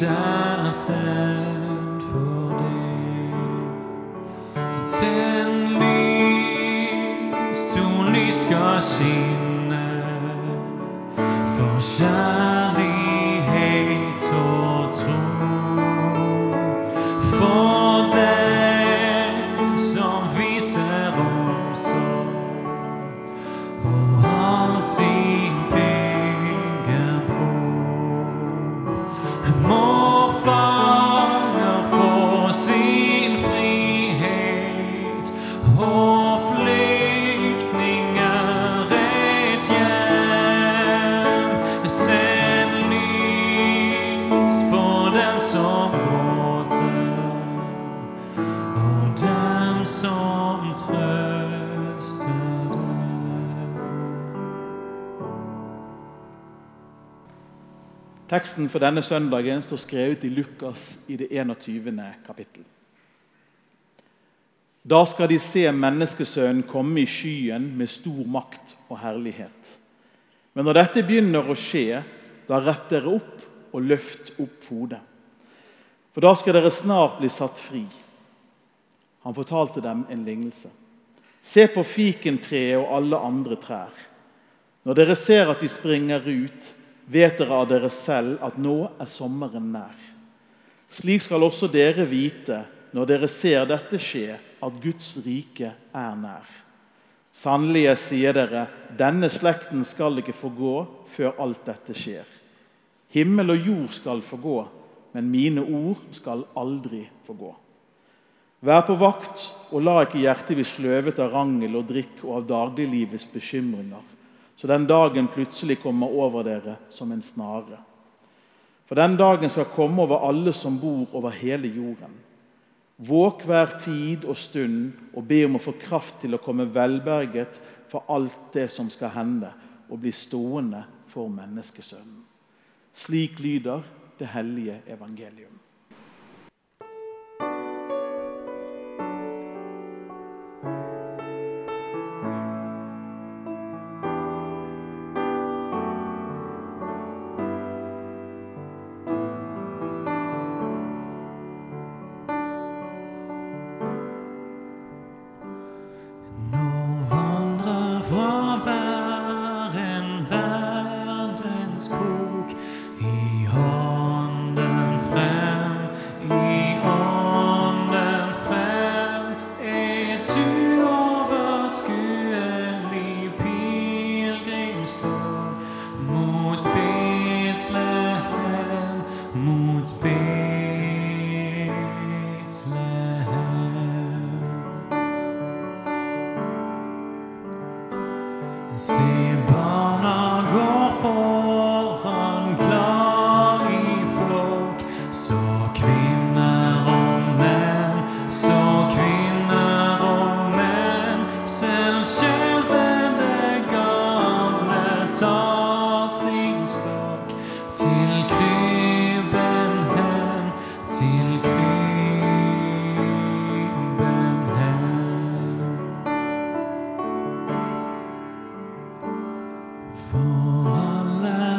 lys Teksten for denne søndagen står skrevet i Lukas i det 21. kapittel. Da skal de se menneskesønnen komme i skyen med stor makt og herlighet. Men når dette begynner å skje, da rett dere opp og løft opp hodet. For da skal dere snart bli satt fri. Han fortalte dem en lignelse. Se på fikentreet og alle andre trær. Når dere ser at de springer ut, vet dere av dere selv at nå er sommeren nær. Slik skal også dere vite når dere ser dette skje, at Guds rike er nær. Sannelig, jeg sier dere, denne slekten skal ikke få gå før alt dette skjer. Himmel og jord skal få gå, men mine ord skal aldri få gå. Vær på vakt, og la ikke hjertet bli sløvet av rangel og drikk og av dagliglivets bekymringer, så den dagen plutselig kommer over dere som en snare. For den dagen skal komme over alle som bor over hele jorden. Våk hver tid og stund og be om å få kraft til å komme velberget for alt det som skal hende, og bli stående for menneskesønnen. Slik lyder det hellige evangelium. For alle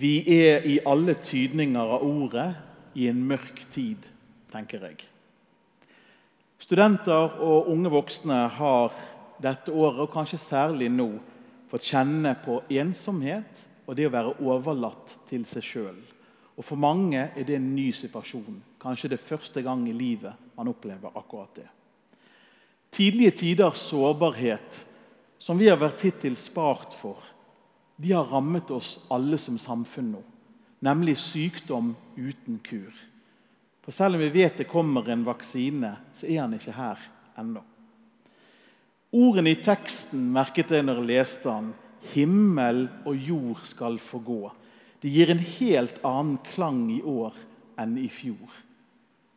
Vi er i alle tydninger av ordet i en mørk tid, tenker jeg. Studenter og unge voksne har dette året, og kanskje særlig nå, fått kjenne på ensomhet og det å være overlatt til seg sjøl. Og For mange er det en ny situasjon. Kanskje det første gang i livet man opplever akkurat det. Tidlige tiders sårbarhet, som vi har vært hittil spart for, de har rammet oss alle som samfunn nå. Nemlig sykdom uten kur. For selv om vi vet det kommer en vaksine, så er han ikke her ennå. Ordene i teksten merket jeg når jeg leste den. Himmel og jord skal forgå. Det gir en helt annen klang i år enn i fjor.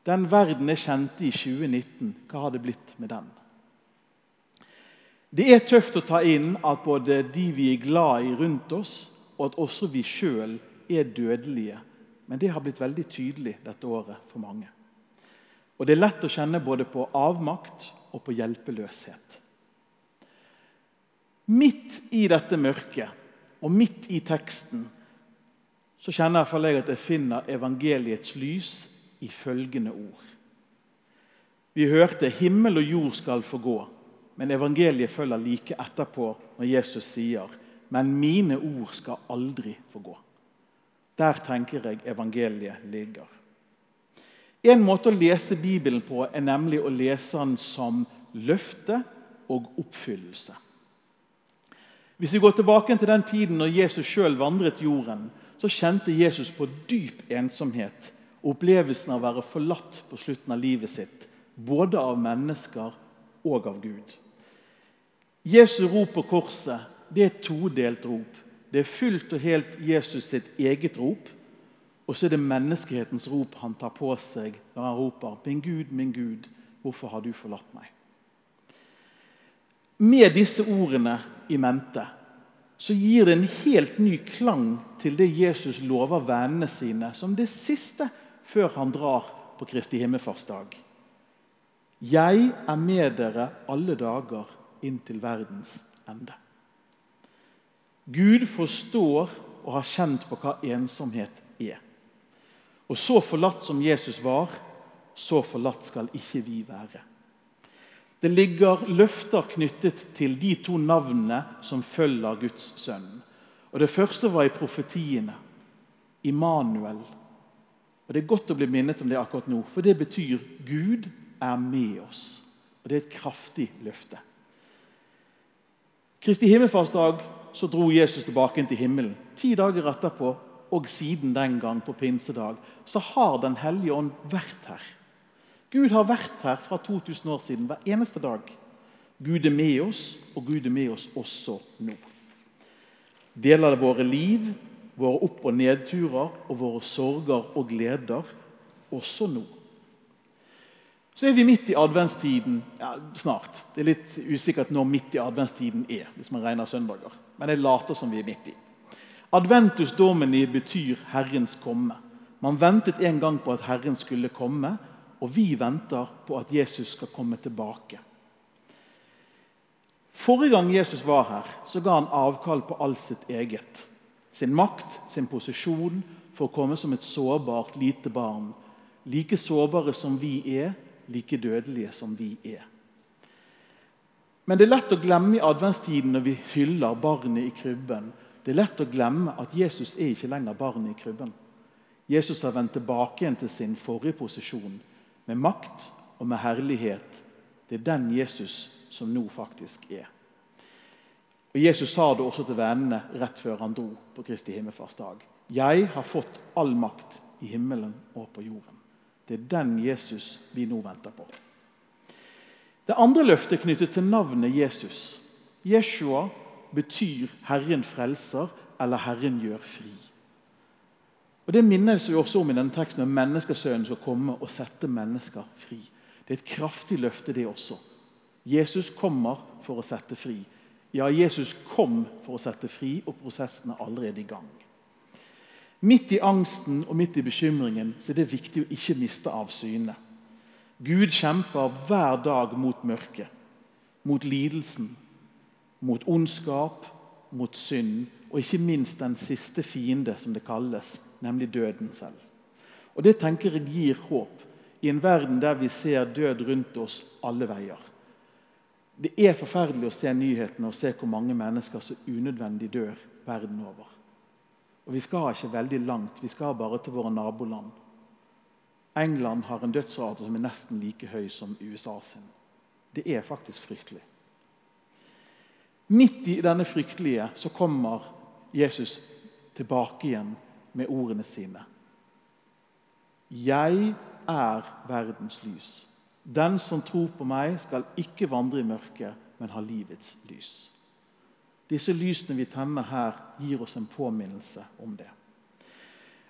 Den verden jeg kjente i 2019, hva har det blitt med den? Det er tøft å ta inn at både de vi er glad i rundt oss, og at også vi sjøl er dødelige. Men det har blitt veldig tydelig dette året for mange. Og det er lett å kjenne både på avmakt og på hjelpeløshet. Midt i dette mørket og midt i teksten så kjenner jeg at jeg finner evangeliets lys i følgende ord. Vi hørte 'himmel og jord skal forgå', men evangeliet følger like etterpå når Jesus sier 'men mine ord skal aldri forgå'. Der tenker jeg evangeliet ligger. En måte å lese Bibelen på er nemlig å lese den som løfte og oppfyllelse. Hvis vi går tilbake til den tiden når Jesus sjøl vandret jorden, så kjente Jesus på dyp ensomhet og opplevelsen av å være forlatt på slutten av livet sitt, både av mennesker og av Gud. Jesu rop på korset det er et todelt rop. Det er fullt og helt Jesus sitt eget rop. Og så er det menneskehetens rop han tar på seg når han roper 'Min Gud, min Gud, hvorfor har du forlatt meg?' Med disse ordene i mente så gir det en helt ny klang til det Jesus lover vennene sine som det siste før han drar på Kristi himmelfartsdag. Jeg er med dere alle dager inntil verdens ende. Gud forstår og har kjent på hva ensomhet er. Og så forlatt som Jesus var, så forlatt skal ikke vi være. Det ligger løfter knyttet til de to navnene som følger Guds sønn. Og Det første var i profetiene. Immanuel. Og Det er godt å bli minnet om det akkurat nå, for det betyr Gud er med oss. Og Det er et kraftig løfte. Kristi himmelfartsdag så dro Jesus tilbake til himmelen. Ti dager etterpå, og siden den gang, på pinsedag, så har Den hellige ånd vært her. Gud har vært her fra 2000 år siden hver eneste dag. Gud er med oss, og Gud er med oss også nå. Deler av våre liv, våre opp- og nedturer og våre sorger og gleder også nå. Så er vi midt i adventstiden ja, snart. Det er litt usikkert når midt i adventstiden er. hvis man regner søndager. Men jeg later som vi er midt i. Adventus domini betyr Herrens komme. Man ventet en gang på at Herren skulle komme, og vi venter på at Jesus skal komme tilbake. Forrige gang Jesus var her, så ga han avkall på alt sitt eget. Sin makt, sin posisjon, for å komme som et sårbart lite barn. Like sårbare som vi er, like dødelige som vi er. Men det er lett å glemme i adventstiden når vi hyller barnet i krybben. Det er lett å glemme at Jesus er ikke lenger barnet i krybben. Jesus har vendt tilbake igjen til sin forrige posisjon, med makt og med herlighet. Det er den Jesus som nå faktisk er. Og Jesus sa det også til vennene rett før han dro på Kristi himmelfartsdag. Jeg har fått all makt i himmelen og på jorden. Det er den Jesus vi nå venter på. Det andre løftet er knyttet til navnet Jesus. Jeshua betyr 'Herren frelser' eller 'Herren gjør fri'. Og Det minnes vi også om i denne teksten at menneskesønnen skal komme og sette mennesker fri. Det er et kraftig løfte, det også. Jesus kommer for å sette fri. Ja, Jesus kom for å sette fri, og prosessen er allerede i gang. Midt i angsten og midt i bekymringen så er det viktig å ikke miste av syne. Gud kjemper hver dag mot mørket, mot lidelsen, mot ondskap, mot synd, og ikke minst den siste fiende, som det kalles, nemlig døden selv. Og Det tenker jeg gir håp i en verden der vi ser død rundt oss alle veier. Det er forferdelig å se nyhetene og se hvor mange mennesker som unødvendig dør verden over. Og Vi skal ikke veldig langt, vi skal bare til våre naboland. England har en dødsrate som er nesten like høy som USA sin. Det er faktisk fryktelig. Midt i denne fryktelige så kommer Jesus tilbake igjen med ordene sine. Jeg er verdens lys. Den som tror på meg, skal ikke vandre i mørket, men ha livets lys. Disse lysene vi tenner her, gir oss en påminnelse om det.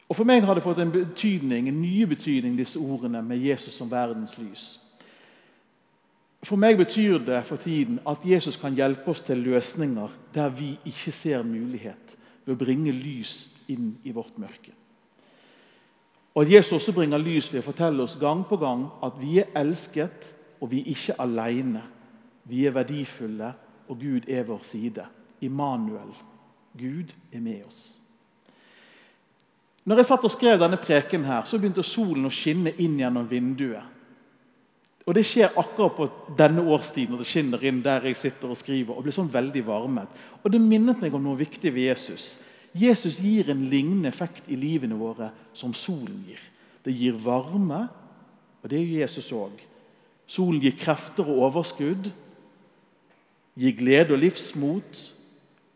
Og For meg har det fått en betydning, en ny betydning, disse ordene med Jesus som verdens lys. For meg betyr det for tiden at Jesus kan hjelpe oss til løsninger der vi ikke ser mulighet, ved å bringe lys inn i vårt mørke. Og at Jesus også bringer lys ved å fortelle oss gang på gang at vi er elsket, og vi er ikke alene. Vi er verdifulle, og Gud er vår side. Immanuel. Gud er med oss. Når jeg satt og skrev denne preken, her, så begynte solen å skinne inn gjennom vinduet. Og Det skjer akkurat på denne årstiden når det skinner inn der jeg sitter og skriver. og blir sånn veldig varmet. Og Det minnet meg om noe viktig ved Jesus. Jesus gir en lignende effekt i livene våre som solen gir. Det gir varme, og det gjør Jesus òg. Solen gir krefter og overskudd, gir glede og livsmot,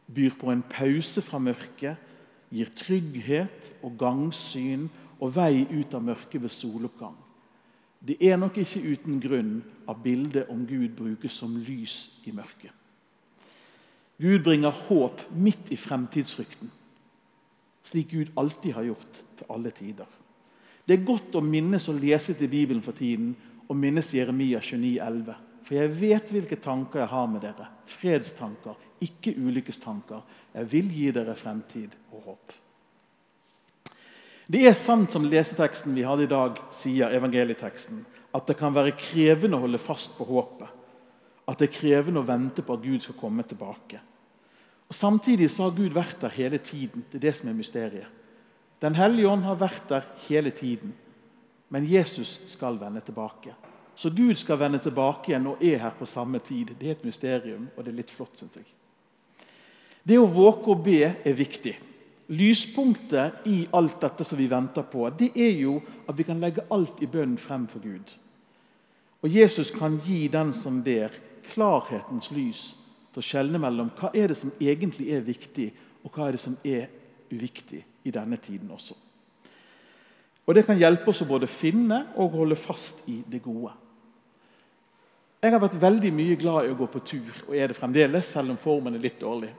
byr på en pause fra mørket, gir trygghet og gangsyn og vei ut av mørket ved soloppgang. Det er nok ikke uten grunn at bildet om Gud brukes som lys i mørket. Gud bringer håp midt i fremtidsfrykten slik Gud alltid har gjort til alle tider. Det er godt å minnes og lese til Bibelen for tiden og minnes Jeremia 29, 11. For jeg vet hvilke tanker jeg har med dere. Fredstanker, ikke ulykkestanker. Jeg vil gi dere fremtid og håp. Det er sant som leseteksten vi hadde i dag, sier evangelieteksten, at det kan være krevende å holde fast på håpet. At det er krevende å vente på at Gud skal komme tilbake. Og Samtidig så har Gud vært der hele tiden. Det er det som er mysteriet. Den hellige ånd har vært der hele tiden. Men Jesus skal vende tilbake. Så Gud skal vende tilbake igjen og er her på samme tid. Det er et mysterium, og det er litt flott, syns jeg. Det å våke og be er viktig. Lyspunktet i alt dette som vi venter på, det er jo at vi kan legge alt i bønn frem for Gud. Og Jesus kan gi den som ber, klarhetens lys til å skjelne mellom hva er det som egentlig er viktig, og hva er det som er uviktig i denne tiden også. Og Det kan hjelpe oss å både finne og holde fast i det gode. Jeg har vært veldig mye glad i å gå på tur, og er det fremdeles, selv om formen er litt dårlig.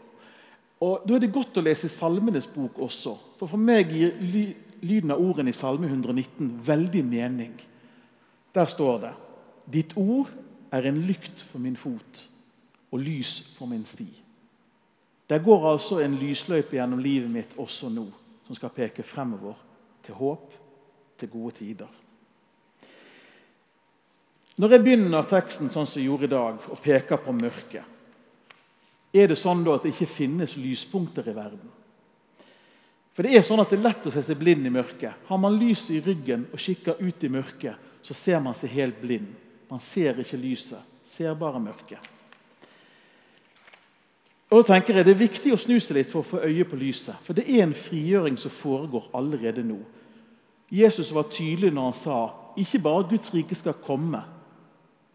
Og Da er det godt å lese Salmenes bok også. For for meg gir ly lyden av ordene i Salme 119 veldig mening. Der står det Ditt ord er en lykt for min fot og lys for min sti. Det går altså en lysløype gjennom livet mitt også nå, som skal peke fremover til håp, til gode tider. Når jeg begynner teksten sånn som jeg gjorde i dag, og peker på mørket, er det sånn at det ikke finnes lyspunkter i verden? For Det er sånn at det er lett å se seg blind i mørket. Har man lyset i ryggen og kikker ut i mørket, så ser man seg helt blind. Man ser ikke lyset, ser bare mørket. Og da tenker jeg Det er viktig å snu seg litt for å få øye på lyset. For det er en frigjøring som foregår allerede nå. Jesus var tydelig når han sa ikke bare at Guds rike skal komme,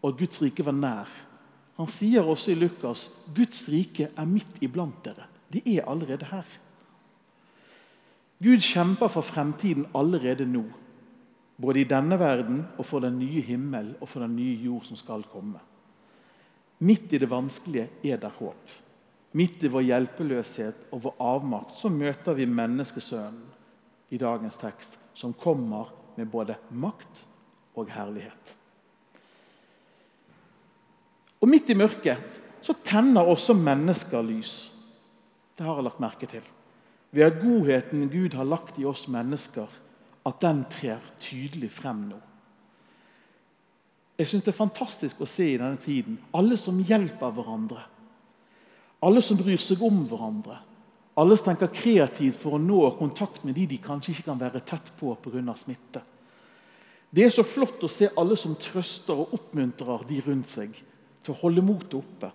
og at Guds rike var nær. Han sier også i Lukas Guds rike er midt iblant dere. De er allerede her. Gud kjemper for fremtiden allerede nå. Både i denne verden og for den nye himmel og for den nye jord som skal komme. Midt i det vanskelige er der håp. Midt i vår hjelpeløshet og vår avmakt så møter vi menneskesønnen i dagens tekst, som kommer med både makt og herlighet. Og Midt i mørket så tenner også mennesker lys. Det har jeg lagt merke til. Ved at godheten Gud har lagt i oss mennesker, at den trer tydelig frem nå. Jeg syns det er fantastisk å se i denne tiden alle som hjelper hverandre Alle som bryr seg om hverandre. Alle som tenker kreativt for å nå kontakt med de de kanskje ikke kan være tett på pga. smitte. Det er så flott å se alle som trøster og oppmuntrer de rundt seg til å holde motet oppe.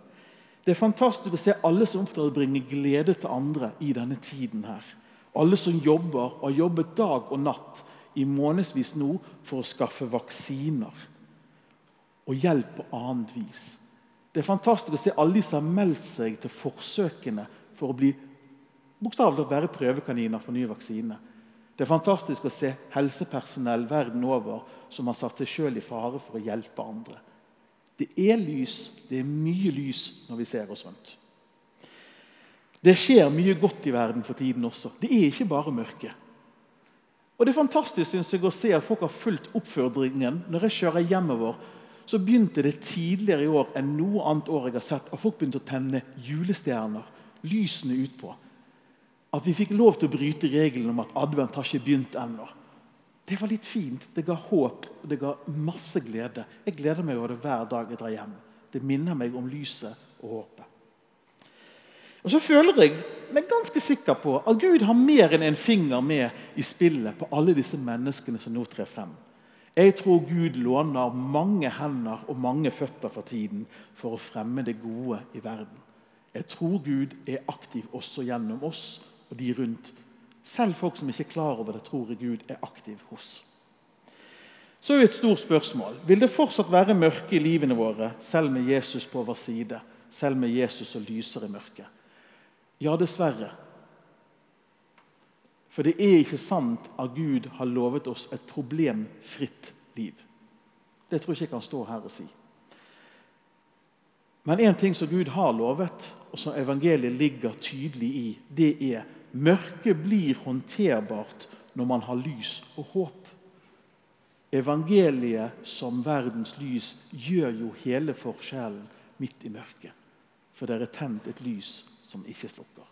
Det er fantastisk å se alle som er opptatt av å bringe glede til andre i denne tiden. her. Alle som jobber og har jobbet dag og natt i månedsvis nå for å skaffe vaksiner og hjelp på annet vis. Det er fantastisk å se alle de som har meldt seg til forsøkene for å bli bokstavelig talt være prøvekaniner for nye vaksiner. Det er fantastisk å se helsepersonell verden over som har satt seg sjøl i fare for å hjelpe andre. Det er lys, det er mye lys når vi ser oss rundt. Det skjer mye godt i verden for tiden også. Det er ikke bare mørke. Og Det er fantastisk synes jeg, å se at folk har fulgt oppfordringen. Når jeg kjører hjemover, så begynte det tidligere i år enn noe annet år jeg har sett, at folk begynte å tenne julestjerner. Lysene utpå. At vi fikk lov til å bryte regelen om at advent har ikke begynt ennå. Det var litt fint. Det ga håp og det ga masse glede. Jeg gleder meg over det hver dag jeg drar hjem. Det minner meg om lyset og håpet. Og Så føler jeg meg ganske sikker på at Gud har mer enn en finger med i spillet på alle disse menneskene som nå trer frem. Jeg tror Gud låner mange hender og mange føtter for tiden for å fremme det gode i verden. Jeg tror Gud er aktiv også gjennom oss og de rundt. Selv folk som ikke er klar over det, tror Gud er aktiv hos. Så er det et stort spørsmål. Vil det fortsatt være mørke i livene våre, selv med Jesus på vår side? Selv med Jesus som lyser i mørket? Ja, dessverre. For det er ikke sant at Gud har lovet oss et problemfritt liv. Det tror jeg ikke jeg kan stå her og si. Men én ting som Gud har lovet, og som evangeliet ligger tydelig i, det er Mørket blir håndterbart når man har lys og håp. Evangeliet som verdens lys gjør jo hele forskjellen midt i mørket. For det er tent et lys som ikke slukker.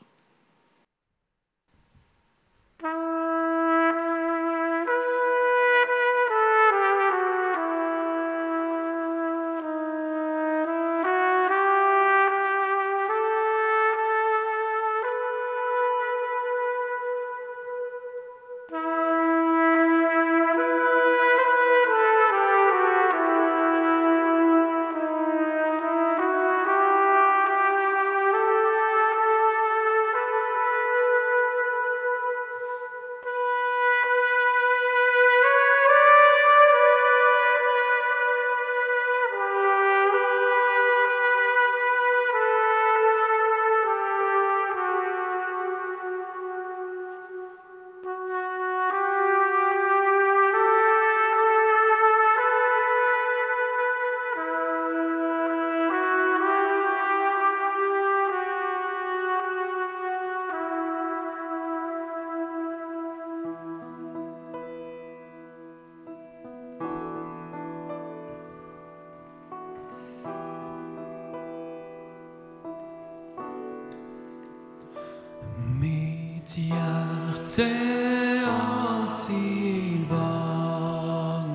Hjerte alltid vanker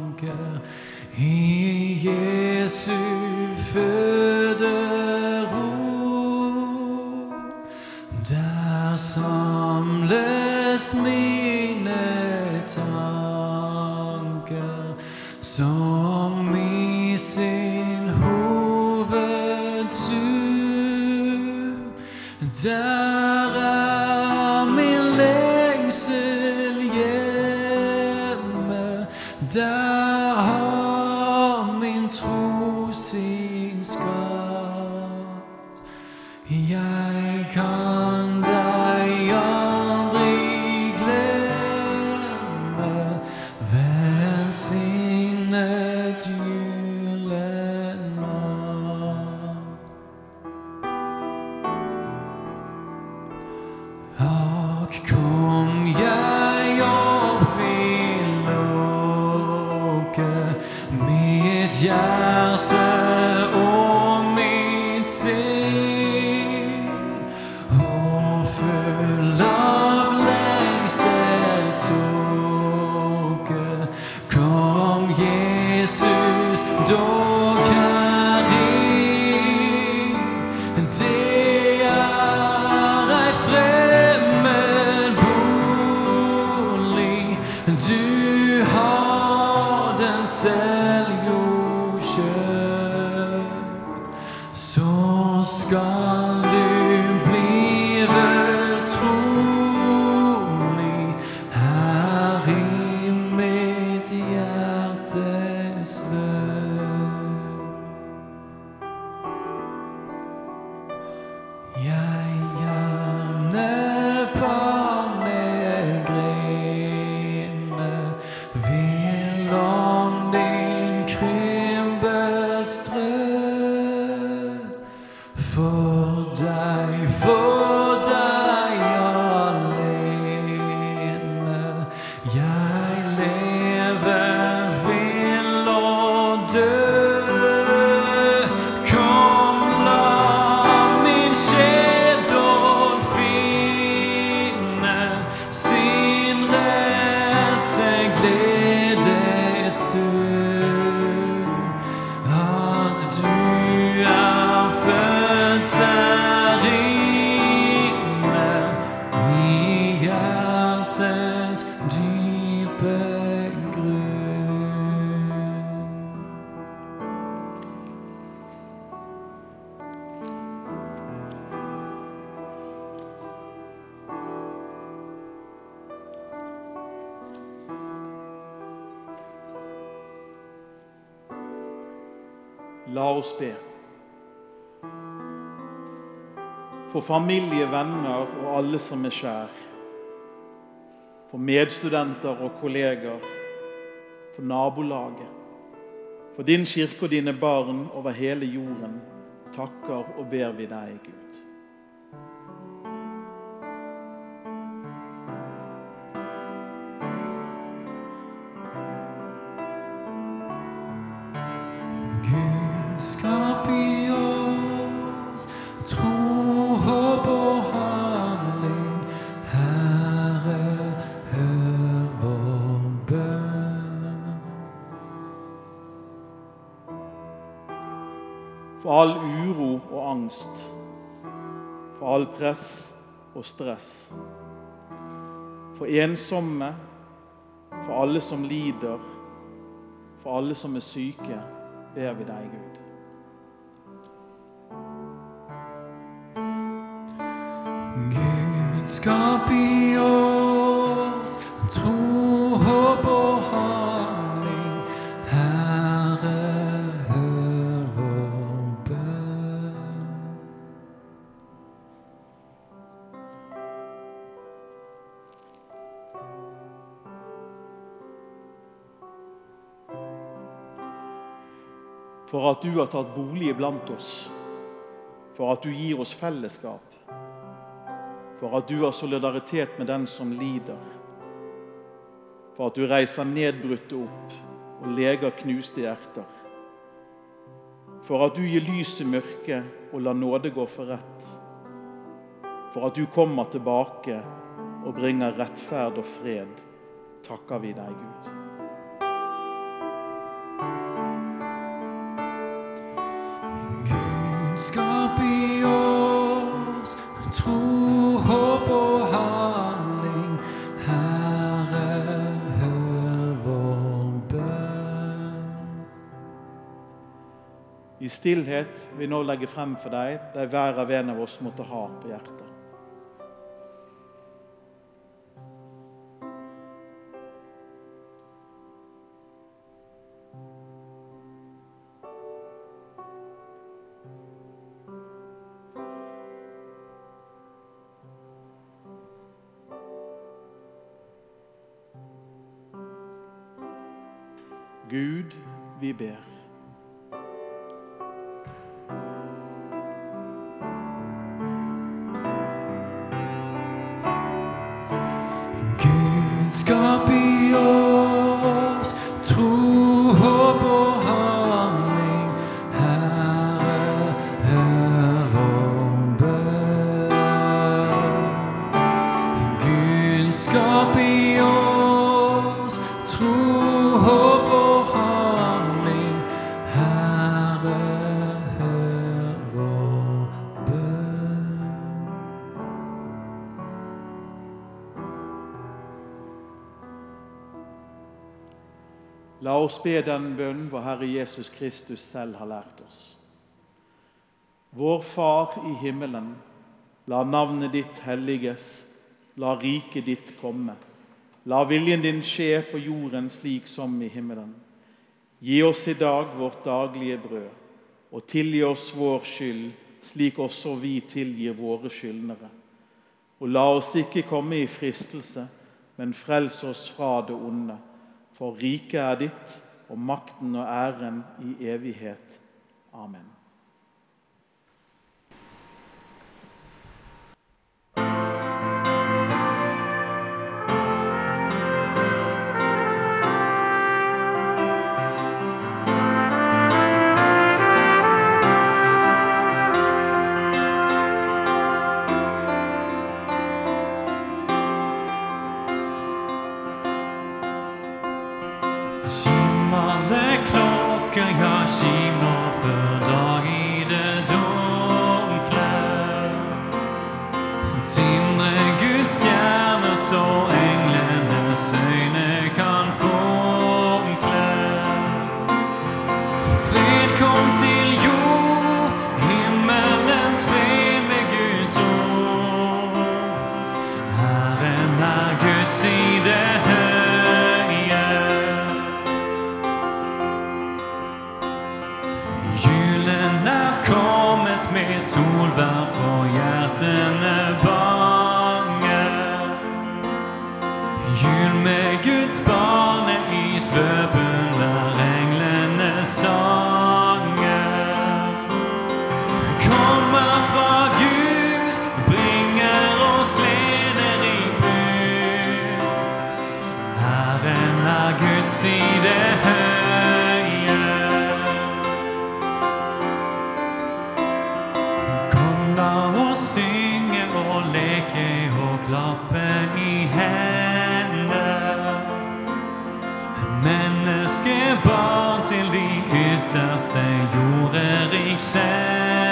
i Jesu fødero. Der samles mine tanker som i sin hovedsum. Der For deg, for La oss be. For familie, venner og alle som er kjær. For medstudenter og kolleger. For nabolaget. For din kirke og dine barn over hele jorden takker og ber vi deg, Gud. Press og stress. For ensomme. For alle som lider. For alle som er syke, ber vi deg, Gud. Gud skap i oss For at du har tatt bolig iblant oss. For at du gir oss fellesskap. For at du har solidaritet med den som lider. For at du reiser nedbrutte opp og leger knuste hjerter. For at du gir lys i mørket og lar nåde gå for rett. For at du kommer tilbake og bringer rettferd og fred, takker vi deg, Gud. Stillhet vi nå legger frem for deg det hver av en av oss måtte ha på hjertet. Gud be den bønnen vår Herre Jesus Kristus selv har lært oss. Vår Far i himmelen. La navnet ditt helliges. La riket ditt komme. La viljen din skje på jorden slik som i himmelen. Gi oss i dag vårt daglige brød, og tilgi oss vår skyld, slik også vi tilgir våre skyldnere. Og la oss ikke komme i fristelse, men frels oss fra det onde. For riket er ditt, og makten og æren i evighet. Amen. take on food. klappe i hendene. Menneskebarn til de ytterste jorder gikk selv.